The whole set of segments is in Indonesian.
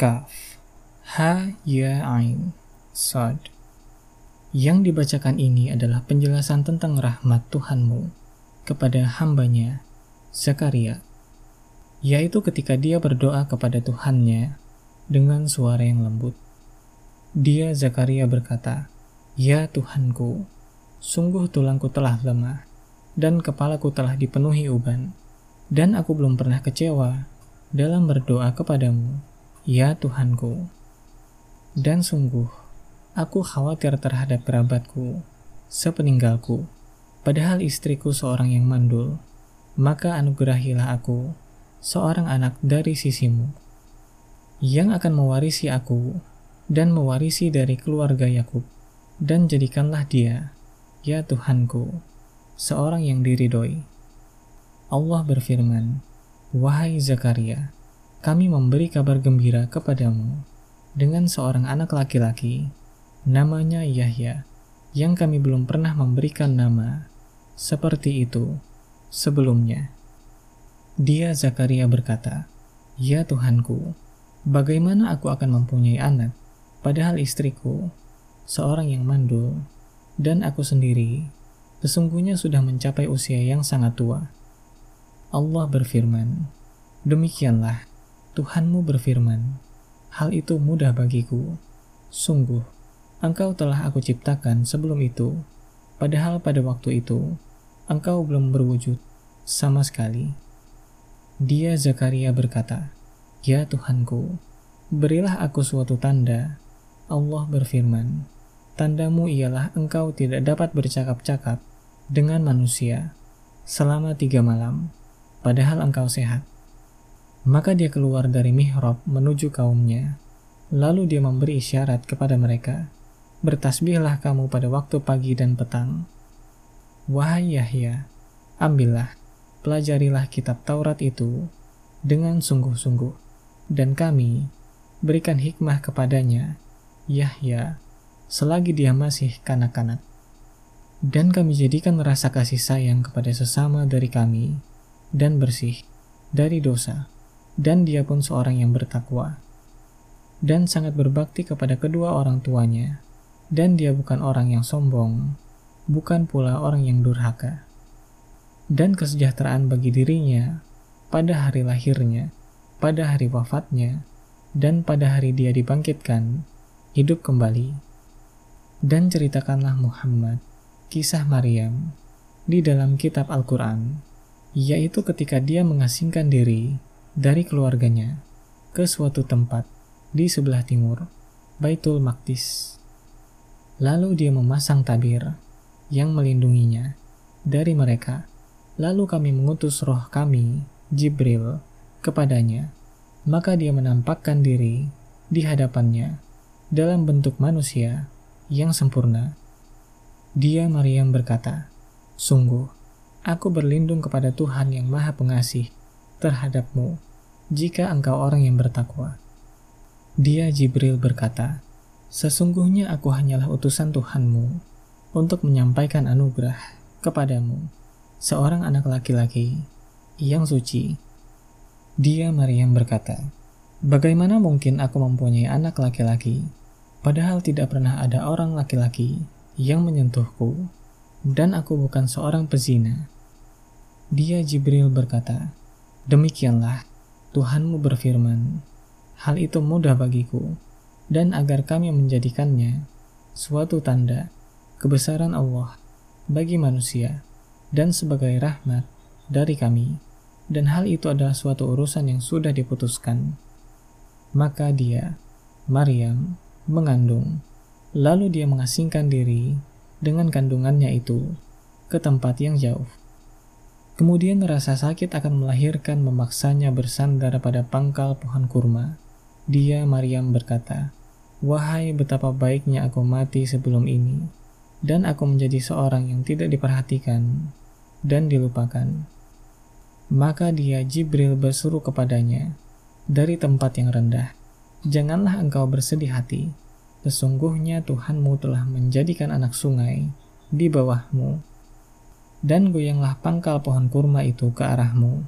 Kaf. Ha Ya Ain. Sod Yang dibacakan ini adalah penjelasan tentang rahmat Tuhanmu kepada hambanya Zakaria. Yaitu ketika dia berdoa kepada Tuhannya dengan suara yang lembut. Dia Zakaria berkata, Ya Tuhanku, sungguh tulangku telah lemah, dan kepalaku telah dipenuhi uban, dan aku belum pernah kecewa dalam berdoa kepadamu, ya Tuhanku. Dan sungguh, aku khawatir terhadap kerabatku, sepeninggalku, padahal istriku seorang yang mandul, maka anugerahilah aku, seorang anak dari sisimu, yang akan mewarisi aku dan mewarisi dari keluarga Yakub, dan jadikanlah dia, ya Tuhanku, seorang yang diridhoi. Allah berfirman, Wahai Zakaria, kami memberi kabar gembira kepadamu dengan seorang anak laki-laki, namanya Yahya, yang kami belum pernah memberikan nama seperti itu sebelumnya. Dia Zakaria berkata, Ya Tuhanku, bagaimana aku akan mempunyai anak, padahal istriku, seorang yang mandul, dan aku sendiri, sesungguhnya sudah mencapai usia yang sangat tua. Allah berfirman, Demikianlah, Tuhanmu berfirman, Hal itu mudah bagiku. Sungguh, engkau telah aku ciptakan sebelum itu, padahal pada waktu itu, engkau belum berwujud sama sekali. Dia Zakaria berkata, Ya Tuhanku, berilah aku suatu tanda. Allah berfirman, Tandamu ialah engkau tidak dapat bercakap-cakap dengan manusia selama tiga malam padahal engkau sehat. Maka dia keluar dari mihrab menuju kaumnya. Lalu dia memberi isyarat kepada mereka, Bertasbihlah kamu pada waktu pagi dan petang. Wahai Yahya, ambillah, pelajarilah kitab Taurat itu dengan sungguh-sungguh, dan kami berikan hikmah kepadanya, Yahya, selagi dia masih kanak-kanak. Dan kami jadikan rasa kasih sayang kepada sesama dari kami, dan bersih dari dosa, dan dia pun seorang yang bertakwa, dan sangat berbakti kepada kedua orang tuanya, dan dia bukan orang yang sombong, bukan pula orang yang durhaka. Dan kesejahteraan bagi dirinya pada hari lahirnya, pada hari wafatnya, dan pada hari dia dibangkitkan, hidup kembali. Dan ceritakanlah Muhammad kisah Maryam di dalam kitab Al-Quran yaitu ketika dia mengasingkan diri dari keluarganya ke suatu tempat di sebelah timur, Baitul Maqdis. Lalu dia memasang tabir yang melindunginya dari mereka. Lalu kami mengutus roh kami, Jibril, kepadanya. Maka dia menampakkan diri di hadapannya dalam bentuk manusia yang sempurna. Dia Maryam berkata, Sungguh, Aku berlindung kepada Tuhan yang Maha Pengasih terhadapmu jika engkau orang yang bertakwa. Dia Jibril berkata, Sesungguhnya aku hanyalah utusan Tuhanmu untuk menyampaikan anugerah kepadamu, seorang anak laki-laki yang suci. Dia Maryam berkata, Bagaimana mungkin aku mempunyai anak laki-laki, padahal tidak pernah ada orang laki-laki yang menyentuhku dan aku bukan seorang pezina. Dia Jibril berkata, Demikianlah, Tuhanmu berfirman, hal itu mudah bagiku, dan agar kami menjadikannya suatu tanda kebesaran Allah bagi manusia dan sebagai rahmat dari kami, dan hal itu adalah suatu urusan yang sudah diputuskan. Maka dia, Maryam, mengandung, lalu dia mengasingkan diri dengan kandungannya itu ke tempat yang jauh. Kemudian rasa sakit akan melahirkan memaksanya bersandar pada pangkal pohon kurma. Dia Maryam berkata, Wahai betapa baiknya aku mati sebelum ini, dan aku menjadi seorang yang tidak diperhatikan dan dilupakan. Maka dia Jibril bersuruh kepadanya dari tempat yang rendah, Janganlah engkau bersedih hati, Sesungguhnya Tuhanmu telah menjadikan anak sungai di bawahmu, dan goyanglah pangkal pohon kurma itu ke arahmu.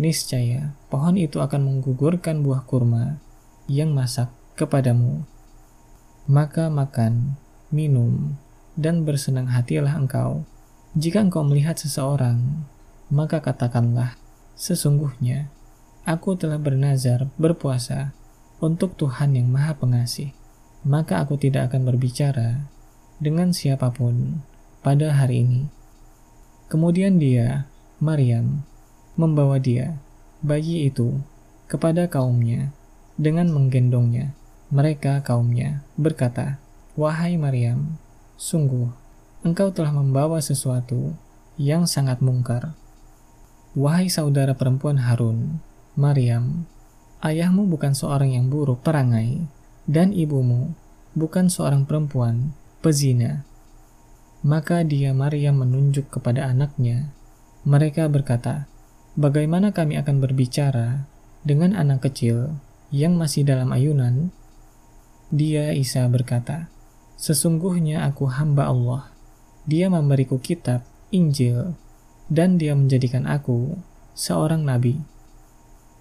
Niscaya pohon itu akan menggugurkan buah kurma yang masak kepadamu. Maka makan, minum, dan bersenang hatilah engkau. Jika engkau melihat seseorang, maka katakanlah, sesungguhnya aku telah bernazar berpuasa untuk Tuhan yang Maha Pengasih. Maka aku tidak akan berbicara dengan siapa pun pada hari ini. Kemudian dia, Maryam, membawa dia, bayi itu, kepada kaumnya dengan menggendongnya. Mereka kaumnya berkata, Wahai Maryam, sungguh engkau telah membawa sesuatu yang sangat mungkar. Wahai saudara perempuan Harun, Maryam, ayahmu bukan seorang yang buruk perangai, dan ibumu bukan seorang perempuan pezina. Maka dia Maryam menunjuk kepada anaknya. Mereka berkata, Bagaimana kami akan berbicara dengan anak kecil yang masih dalam ayunan? Dia Isa berkata, Sesungguhnya aku hamba Allah. Dia memberiku kitab, Injil, dan dia menjadikan aku seorang nabi.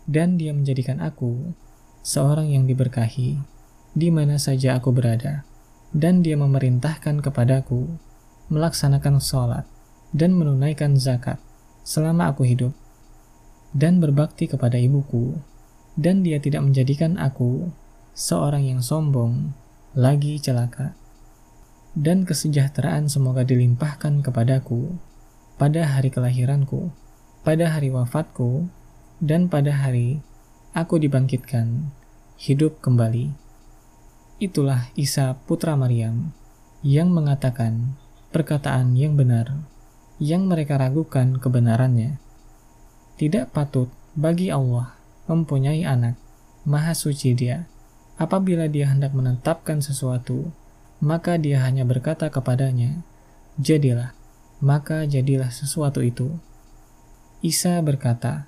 Dan dia menjadikan aku seorang yang diberkahi di mana saja aku berada. Dan dia memerintahkan kepadaku melaksanakan sholat dan menunaikan zakat selama aku hidup dan berbakti kepada ibuku. Dan dia tidak menjadikan aku seorang yang sombong lagi celaka dan kesejahteraan semoga dilimpahkan kepadaku pada hari kelahiranku, pada hari wafatku, dan pada hari aku dibangkitkan hidup kembali. Itulah Isa putra Maryam yang mengatakan perkataan yang benar yang mereka ragukan kebenarannya. Tidak patut bagi Allah mempunyai anak, maha suci dia. Apabila dia hendak menetapkan sesuatu, maka dia hanya berkata kepadanya, "Jadilah." Maka jadilah sesuatu itu. Isa berkata,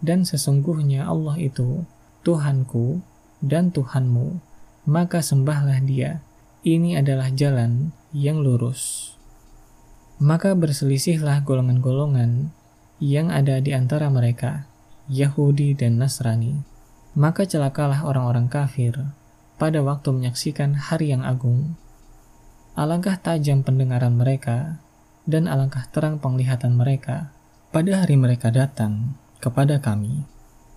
"Dan sesungguhnya Allah itu Tuhanku dan Tuhanmu, maka sembahlah Dia. Ini adalah jalan yang lurus." Maka berselisihlah golongan-golongan yang ada di antara mereka, Yahudi dan Nasrani. Maka celakalah orang-orang kafir pada waktu menyaksikan hari yang agung Alangkah tajam pendengaran mereka dan alangkah terang penglihatan mereka pada hari mereka datang kepada kami.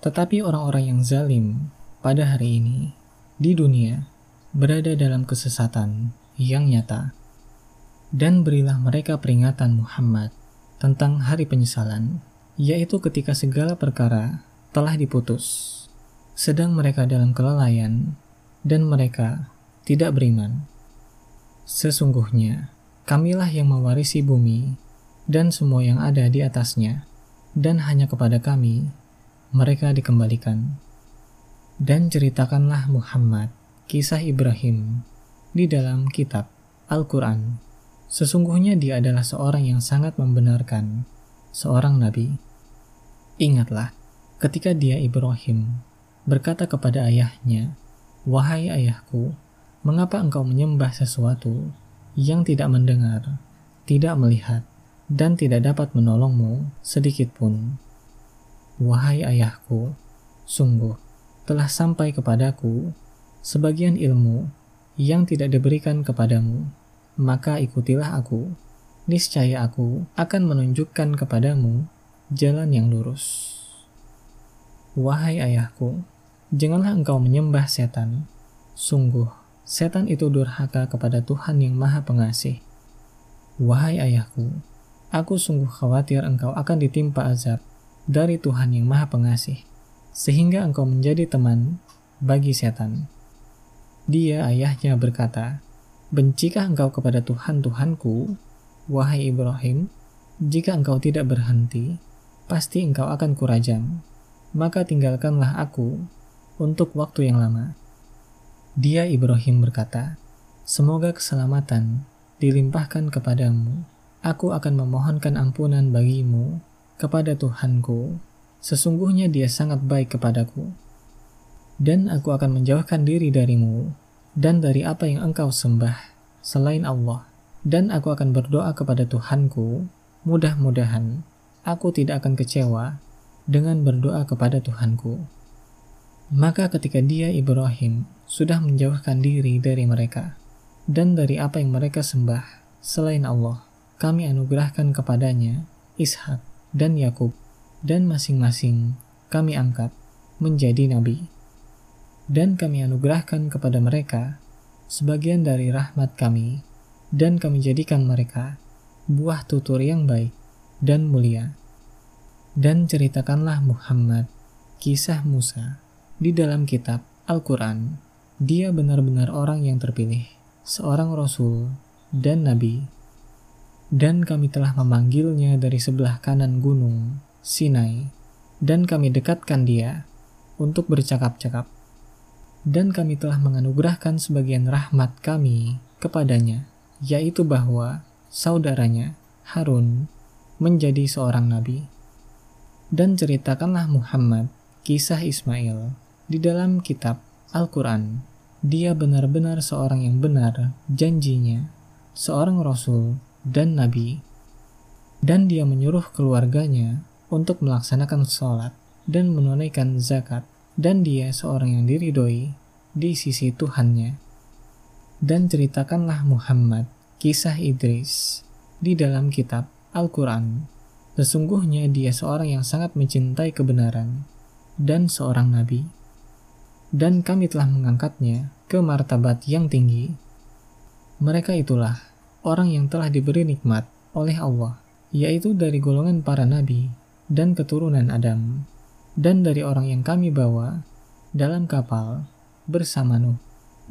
Tetapi orang-orang yang zalim pada hari ini di dunia berada dalam kesesatan yang nyata. Dan berilah mereka peringatan Muhammad tentang hari penyesalan, yaitu ketika segala perkara telah diputus, sedang mereka dalam kelalaian, dan mereka tidak beriman. Sesungguhnya, kamilah yang mewarisi bumi dan semua yang ada di atasnya, dan hanya kepada kami mereka dikembalikan. Dan ceritakanlah Muhammad kisah Ibrahim di dalam kitab Al-Quran. Sesungguhnya dia adalah seorang yang sangat membenarkan, seorang nabi. Ingatlah, ketika dia Ibrahim berkata kepada ayahnya, Wahai ayahku, Mengapa engkau menyembah sesuatu yang tidak mendengar, tidak melihat, dan tidak dapat menolongmu sedikit pun? Wahai ayahku, sungguh telah sampai kepadaku sebagian ilmu yang tidak diberikan kepadamu, maka ikutilah aku. Niscaya aku akan menunjukkan kepadamu jalan yang lurus. Wahai ayahku, janganlah engkau menyembah setan. Sungguh, setan itu durhaka kepada Tuhan yang Maha Pengasih. Wahai ayahku, aku sungguh khawatir engkau akan ditimpa azab dari Tuhan yang Maha Pengasih, sehingga engkau menjadi teman bagi setan. Dia ayahnya berkata, Bencikah engkau kepada Tuhan Tuhanku, wahai Ibrahim? Jika engkau tidak berhenti, pasti engkau akan kurajam. Maka tinggalkanlah aku untuk waktu yang lama dia Ibrahim berkata, Semoga keselamatan dilimpahkan kepadamu. Aku akan memohonkan ampunan bagimu kepada Tuhanku. Sesungguhnya dia sangat baik kepadaku. Dan aku akan menjauhkan diri darimu dan dari apa yang engkau sembah selain Allah. Dan aku akan berdoa kepada Tuhanku. Mudah-mudahan aku tidak akan kecewa dengan berdoa kepada Tuhanku. Maka ketika dia Ibrahim sudah menjauhkan diri dari mereka dan dari apa yang mereka sembah selain Allah, kami anugerahkan kepadanya Ishak dan Yakub dan masing-masing kami angkat menjadi nabi. Dan kami anugerahkan kepada mereka sebagian dari rahmat kami dan kami jadikan mereka buah tutur yang baik dan mulia. Dan ceritakanlah Muhammad kisah Musa di dalam kitab Al-Quran. Dia benar-benar orang yang terpilih, seorang rasul dan nabi. Dan kami telah memanggilnya dari sebelah kanan gunung Sinai, dan kami dekatkan dia untuk bercakap-cakap. Dan kami telah menganugerahkan sebagian rahmat kami kepadanya yaitu bahwa saudaranya Harun menjadi seorang nabi. Dan ceritakanlah Muhammad kisah Ismail di dalam kitab Al-Quran. Dia benar-benar seorang yang benar janjinya, seorang rasul dan nabi. Dan dia menyuruh keluarganya untuk melaksanakan sholat dan menunaikan zakat. Dan dia seorang yang diridhoi di sisi Tuhannya dan ceritakanlah Muhammad kisah Idris di dalam kitab Al-Quran. Sesungguhnya dia seorang yang sangat mencintai kebenaran dan seorang nabi. Dan kami telah mengangkatnya ke martabat yang tinggi. Mereka itulah orang yang telah diberi nikmat oleh Allah, yaitu dari golongan para nabi dan keturunan Adam, dan dari orang yang kami bawa dalam kapal bersama Nuh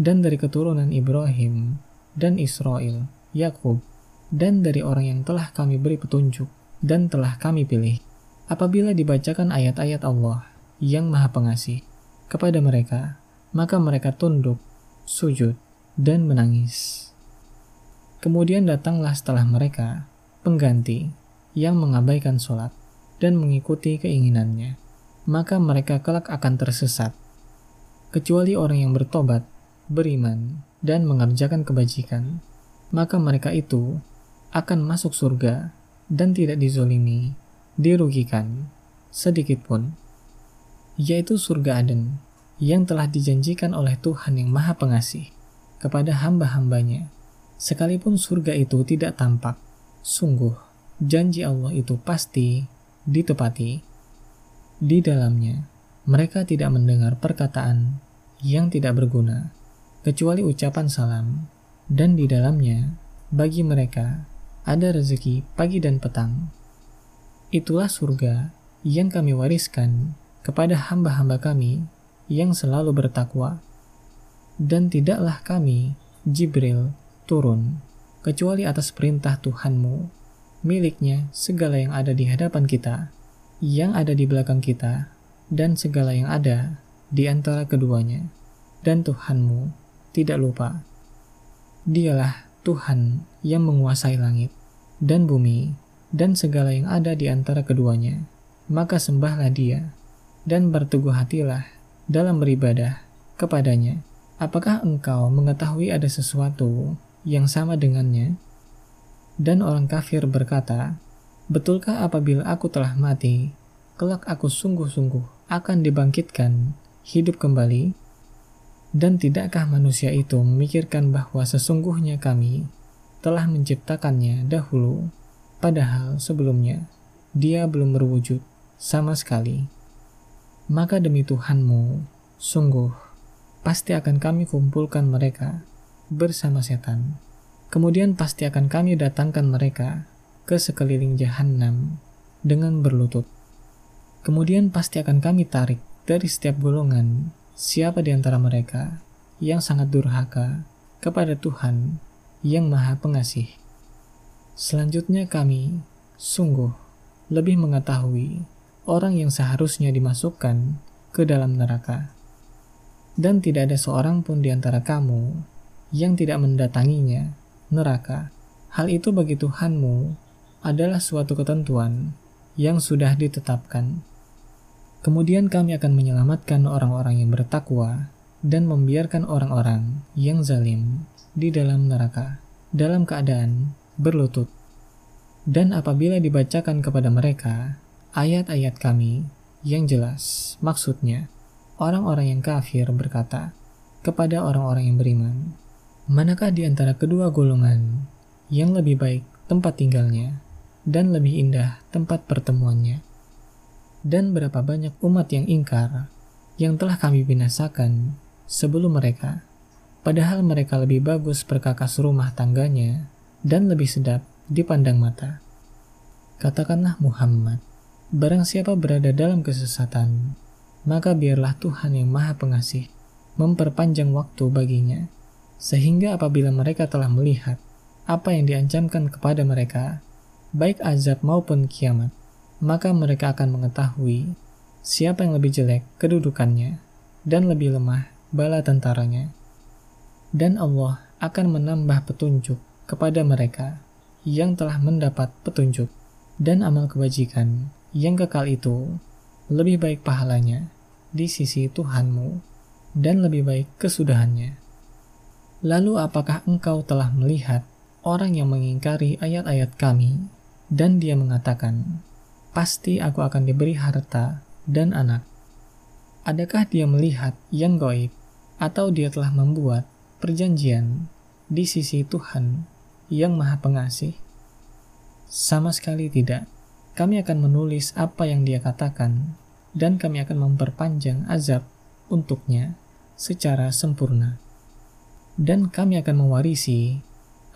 dan dari keturunan Ibrahim dan Israel, Yakub, dan dari orang yang telah kami beri petunjuk dan telah kami pilih. Apabila dibacakan ayat-ayat Allah yang Maha Pengasih kepada mereka, maka mereka tunduk, sujud, dan menangis. Kemudian datanglah setelah mereka pengganti yang mengabaikan sholat dan mengikuti keinginannya, maka mereka kelak akan tersesat. Kecuali orang yang bertobat beriman, dan mengerjakan kebajikan, maka mereka itu akan masuk surga dan tidak dizolimi, dirugikan, sedikit pun, yaitu surga Aden yang telah dijanjikan oleh Tuhan yang Maha Pengasih kepada hamba-hambanya. Sekalipun surga itu tidak tampak, sungguh janji Allah itu pasti ditepati. Di dalamnya, mereka tidak mendengar perkataan yang tidak berguna kecuali ucapan salam, dan di dalamnya, bagi mereka, ada rezeki pagi dan petang. Itulah surga yang kami wariskan kepada hamba-hamba kami yang selalu bertakwa. Dan tidaklah kami, Jibril, turun, kecuali atas perintah Tuhanmu, miliknya segala yang ada di hadapan kita, yang ada di belakang kita, dan segala yang ada di antara keduanya, dan Tuhanmu tidak lupa. Dialah Tuhan yang menguasai langit dan bumi dan segala yang ada di antara keduanya. Maka sembahlah dia dan berteguh hatilah dalam beribadah kepadanya. Apakah engkau mengetahui ada sesuatu yang sama dengannya? Dan orang kafir berkata, Betulkah apabila aku telah mati, kelak aku sungguh-sungguh akan dibangkitkan, hidup kembali? Dan tidakkah manusia itu memikirkan bahwa sesungguhnya kami telah menciptakannya dahulu, padahal sebelumnya dia belum berwujud sama sekali. Maka demi Tuhanmu, sungguh, pasti akan kami kumpulkan mereka bersama setan. Kemudian pasti akan kami datangkan mereka ke sekeliling jahanam dengan berlutut. Kemudian pasti akan kami tarik dari setiap golongan Siapa di antara mereka yang sangat durhaka kepada Tuhan yang Maha Pengasih? Selanjutnya, kami sungguh lebih mengetahui orang yang seharusnya dimasukkan ke dalam neraka, dan tidak ada seorang pun di antara kamu yang tidak mendatanginya neraka. Hal itu bagi Tuhanmu adalah suatu ketentuan yang sudah ditetapkan. Kemudian kami akan menyelamatkan orang-orang yang bertakwa dan membiarkan orang-orang yang zalim di dalam neraka dalam keadaan berlutut. Dan apabila dibacakan kepada mereka ayat-ayat kami yang jelas, maksudnya orang-orang yang kafir berkata kepada orang-orang yang beriman, Manakah di antara kedua golongan yang lebih baik tempat tinggalnya dan lebih indah tempat pertemuannya? Dan berapa banyak umat yang ingkar yang telah kami binasakan sebelum mereka, padahal mereka lebih bagus perkakas rumah tangganya dan lebih sedap dipandang mata. Katakanlah Muhammad, barang siapa berada dalam kesesatan, maka biarlah Tuhan yang Maha Pengasih memperpanjang waktu baginya, sehingga apabila mereka telah melihat apa yang diancamkan kepada mereka, baik azab maupun kiamat, maka mereka akan mengetahui siapa yang lebih jelek kedudukannya dan lebih lemah bala tentaranya. Dan Allah akan menambah petunjuk kepada mereka yang telah mendapat petunjuk dan amal kebajikan yang kekal itu lebih baik pahalanya di sisi Tuhanmu dan lebih baik kesudahannya. Lalu apakah engkau telah melihat orang yang mengingkari ayat-ayat kami dan dia mengatakan, pasti aku akan diberi harta dan anak. Adakah dia melihat yang goib atau dia telah membuat perjanjian di sisi Tuhan yang maha pengasih? Sama sekali tidak kami akan menulis apa yang dia katakan, dan kami akan memperpanjang azab untuknya secara sempurna. Dan kami akan mewarisi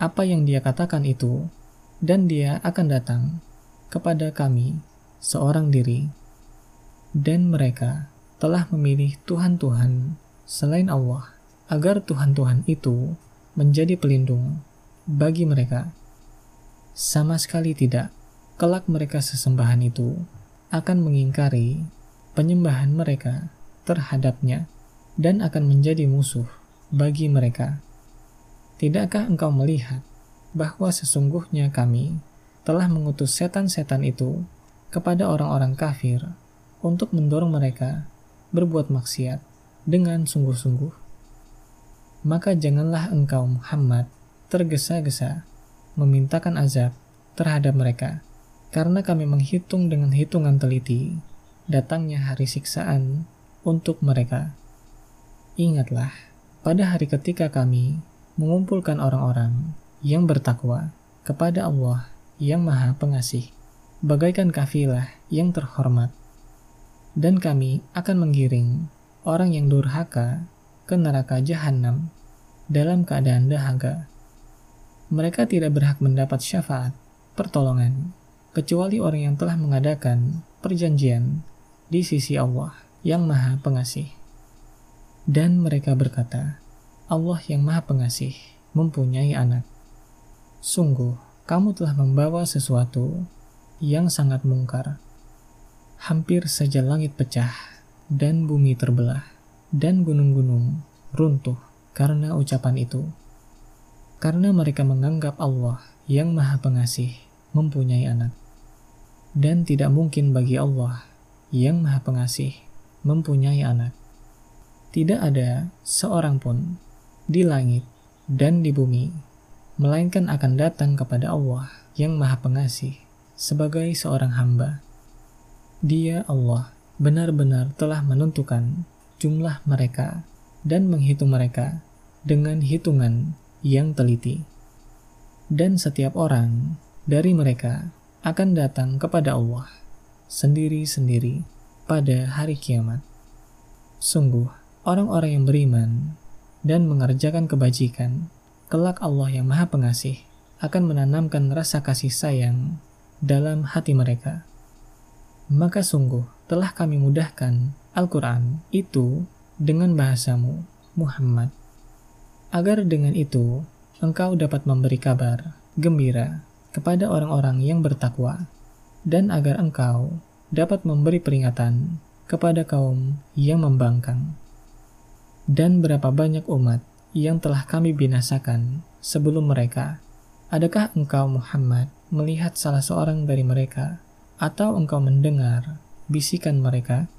apa yang dia katakan itu, dan dia akan datang kepada kami seorang diri. Dan mereka telah memilih Tuhan-Tuhan selain Allah, agar Tuhan-Tuhan itu menjadi pelindung bagi mereka. Sama sekali tidak kelak mereka sesembahan itu akan mengingkari penyembahan mereka terhadapnya dan akan menjadi musuh bagi mereka. Tidakkah engkau melihat bahwa sesungguhnya kami telah mengutus setan-setan itu kepada orang-orang kafir untuk mendorong mereka berbuat maksiat dengan sungguh-sungguh? Maka janganlah engkau Muhammad tergesa-gesa memintakan azab terhadap mereka karena kami menghitung dengan hitungan teliti datangnya hari siksaan untuk mereka. Ingatlah, pada hari ketika kami mengumpulkan orang-orang yang bertakwa kepada Allah yang Maha Pengasih, bagaikan kafilah yang terhormat, dan kami akan menggiring orang yang durhaka ke neraka jahanam dalam keadaan dahaga. Mereka tidak berhak mendapat syafaat, pertolongan, kecuali orang yang telah mengadakan perjanjian di sisi Allah yang Maha Pengasih. Dan mereka berkata, Allah yang Maha Pengasih mempunyai anak. Sungguh, kamu telah membawa sesuatu yang sangat mungkar. Hampir saja langit pecah dan bumi terbelah dan gunung-gunung runtuh karena ucapan itu. Karena mereka menganggap Allah yang Maha Pengasih mempunyai anak dan tidak mungkin bagi Allah yang Maha Pengasih mempunyai anak. Tidak ada seorang pun di langit dan di bumi, melainkan akan datang kepada Allah yang Maha Pengasih sebagai seorang hamba. Dia Allah benar-benar telah menentukan jumlah mereka dan menghitung mereka dengan hitungan yang teliti. Dan setiap orang dari mereka akan datang kepada Allah sendiri-sendiri pada hari kiamat. Sungguh, orang-orang yang beriman dan mengerjakan kebajikan, kelak Allah yang Maha Pengasih akan menanamkan rasa kasih sayang dalam hati mereka. Maka sungguh telah kami mudahkan Al-Quran itu dengan bahasamu, Muhammad, agar dengan itu engkau dapat memberi kabar gembira kepada orang-orang yang bertakwa, dan agar engkau dapat memberi peringatan kepada kaum yang membangkang. Dan berapa banyak umat yang telah kami binasakan sebelum mereka? Adakah engkau Muhammad melihat salah seorang dari mereka, atau engkau mendengar bisikan mereka?